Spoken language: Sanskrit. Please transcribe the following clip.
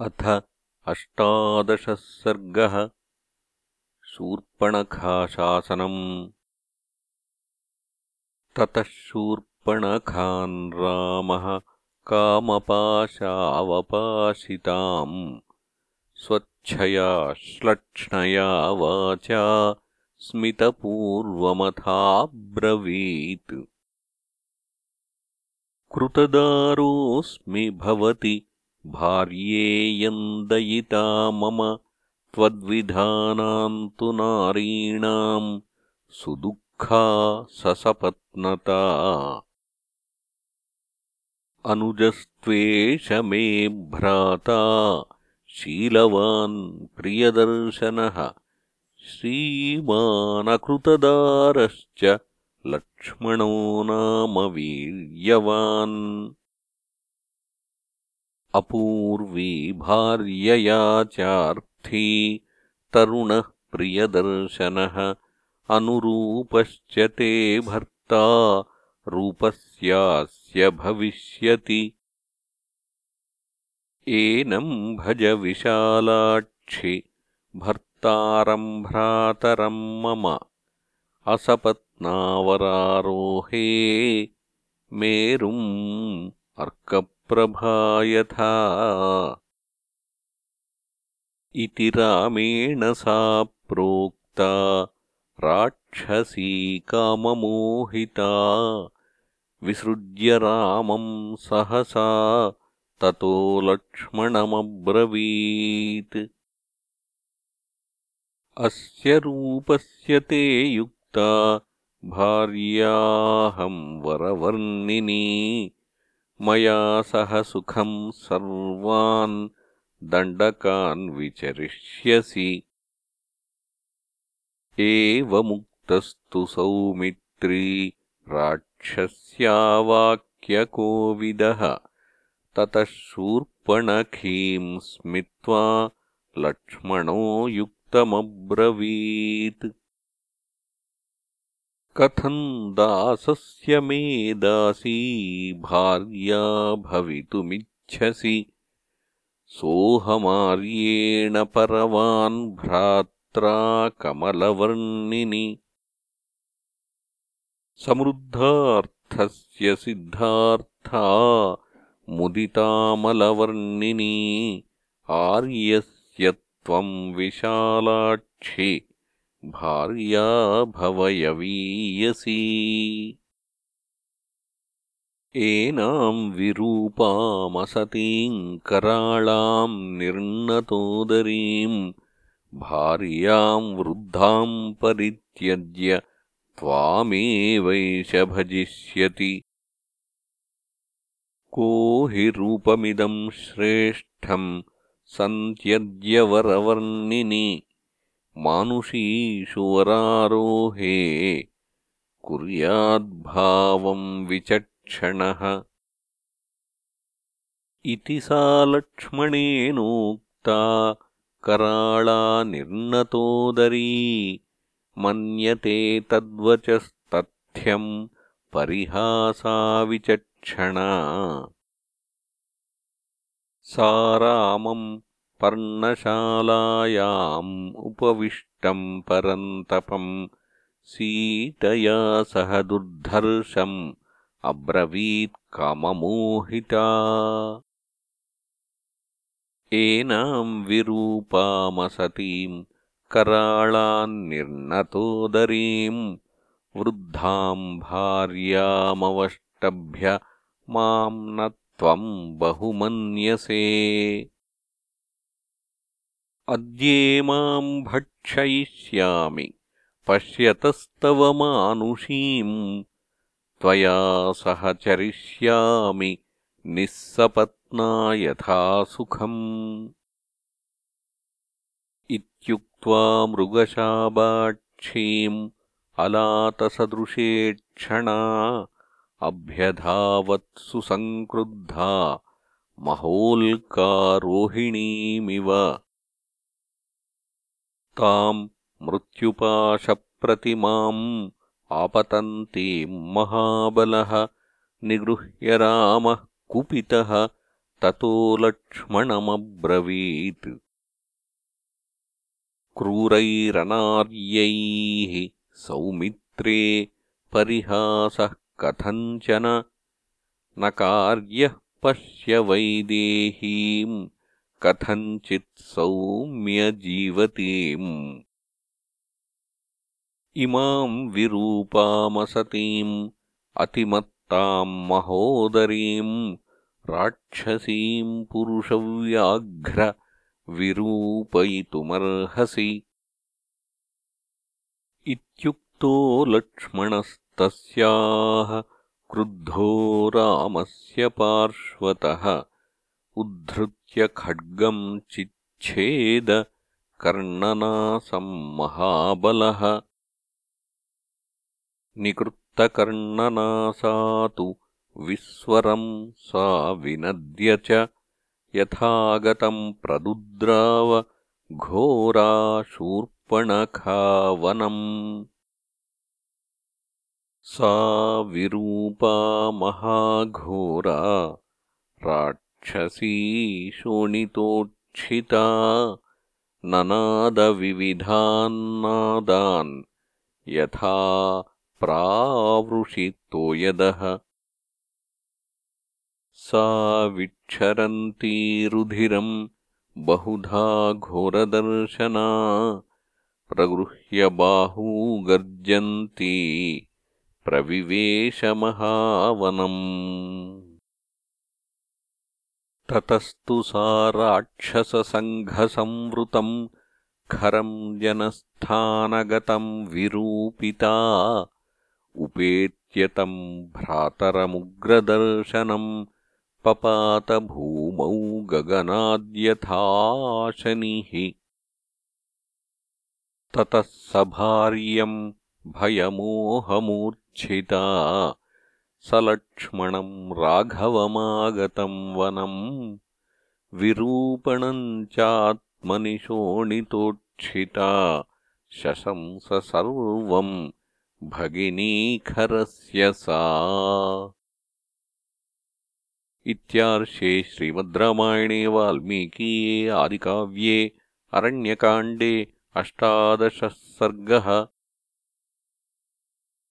अथ अष्टादशः सर्गः शूर्पणखाशासनम्। ततः शूर्पणखान् रामः कामपाशावपाशिताम्। स्वच्छया श्लक्ष्णया वाचा स्मितपूर्वमथाब्रवीत्। कृतदारोऽस्मि भवति भार्येयन्दयिता मम त्वद्विधानाम् तु नारीणाम् सुदुःखा ससपत्नता। अनुजस्त्वेष मे भ्राता शीलवान् प्रियदर्शनः श्रीमानकृतदारश्च लक्ष्मणो नाम वीर्यवान् अपूर्वी भार्यया चार्थी तरुणः प्रियदर्शनः अनुरूपश्च ते भर्ता रूपस्यास्य भविष्यति। एनम् भज विशालाक्षि भर्तारम् भ्रातरम् मम असपत्नावरारोहे मेरुम् अर्क प्रभा इति रामेण सा प्रोक्ता राक्षसी काममोहिता। विसृज्य रामम् सहसा ततो लक्ष्मणमब्रवीत्। अस्य रूपस्य ते युक्ता भार्याहम् वरवर्णिनी मया सह सुखम् सर्वान् दण्डकान् विचरिष्यसि। एवमुक्तस्तु सौमित्री राक्षस्यावाक्यकोविदः। ततः शूर्पणखीम् स्मित्वा लक्ष्मणो युक्तमब्रवीत् कथम् दासस्य मे दासी भार्या भवितुमिच्छसि सोऽहमार्येण परवान् भ्रात्रा कमलवर्णिनि समृद्धार्थस्य सिद्धार्था मुदितामलवर्णिनी आर्यस्य त्वम् विशालाक्षि भार्या भवयवीयसी एनाम् विरूपामसतीम् कराळाम् निर्णतोदरीम् भार्याम् वृद्धाम् परित्यज्य त्वामेवैष भजिष्यति। को हि रूपमिदम् श्रेष्ठम् सन्त्यज्यवरवर्णिनि मानुषीषु वरारोहे कुर्याद्भावम् विचक्षणः। इति सा लक्ष्मणेनोक्ता कराळा निर्नतोदरी मन्यते तद्वचस्तथ्यम् परिहासाविचक्षणा सा रामम् पर्णशालायाम् उपविष्टम् परन्तपम् सीतया सह दुर्धर्षम् काममोहिता। एनाम् विरूपामसतीम् कराळान्निर्नतोदरीम् वृद्धाम् भार्यामवष्टभ्य माम् न त्वम् बहुमन्यसे अद्येमाम् भक्षयिष्यामि। पश्यतस्तव मानुषीम्। त्वया सह चरिष्यामि। निःसपत्ना यथा सुखम्। इत्युक्त्वा मृगशाबाक्षीम् अलातसदृशेक्षणा सङ्क्रुद्धा महोल्कारोहिणीमिव ताम् मृत्युपाशप्रतिमाम् आपतन्तीम् महाबलः निगृह्य रामः कुपितः ततो लक्ष्मणमब्रवीत्। क्रूरैरनार्यैः सौमित्रे परिहासः कथञ्चन। न कार्यः पश्य वैदेहीम् कथञ्चित् सौम्यजीवतीम्। इमाम् विरूपामसतीम् अतिमत्ताम् महोदरीम् राक्षसीम् पुरुषव्याघ्र विरूपयितुमर्हसि। इत्युक्तो लक्ष्मणस्तस्याः क्रुद्धो रामस्य पार्श्वतः उद्धृत्य खड्गम् चिच्छेद कर्णनासम् महाबलः। निकृत्तकर्णनासा तु विस्वरम् सा विनद्य च यथागतम् प्रदुद्राव घोरा शूर्पणखावनम् सा विरूपा महाघोरा राक्षसी शोणितोक्षिता ननादविविधान्नादान् यथा प्रावृषितोयदः सा विक्षरन्ती रुधिरम् बहुधा घोरदर्शना प्रगृह्य बाहू गर्जन्ती प्रविवेशमहावनम् ततस्तु सा राक्षससङ्घसंवृतम् खरम् जनस्थानगतम् विरूपिता। उपेत्यतम् भ्रातरमुग्रदर्शनम् पपातभूमौ गगनाद्यथाशनिः। ततः स भार्यम् भयमोहमूर्च्छिता सलक्ष्मणम् राघवमागतम् वनम् विरूपणम् चात्मनि शोणितोक्षिता शशंस सर्वम् भगिनीखरस्य सा। इत्यार्षे श्रीमद्रामायणे वाल्मीकीये आदिकाव्ये अरण्यकाण्डे अष्टादशः सर्गः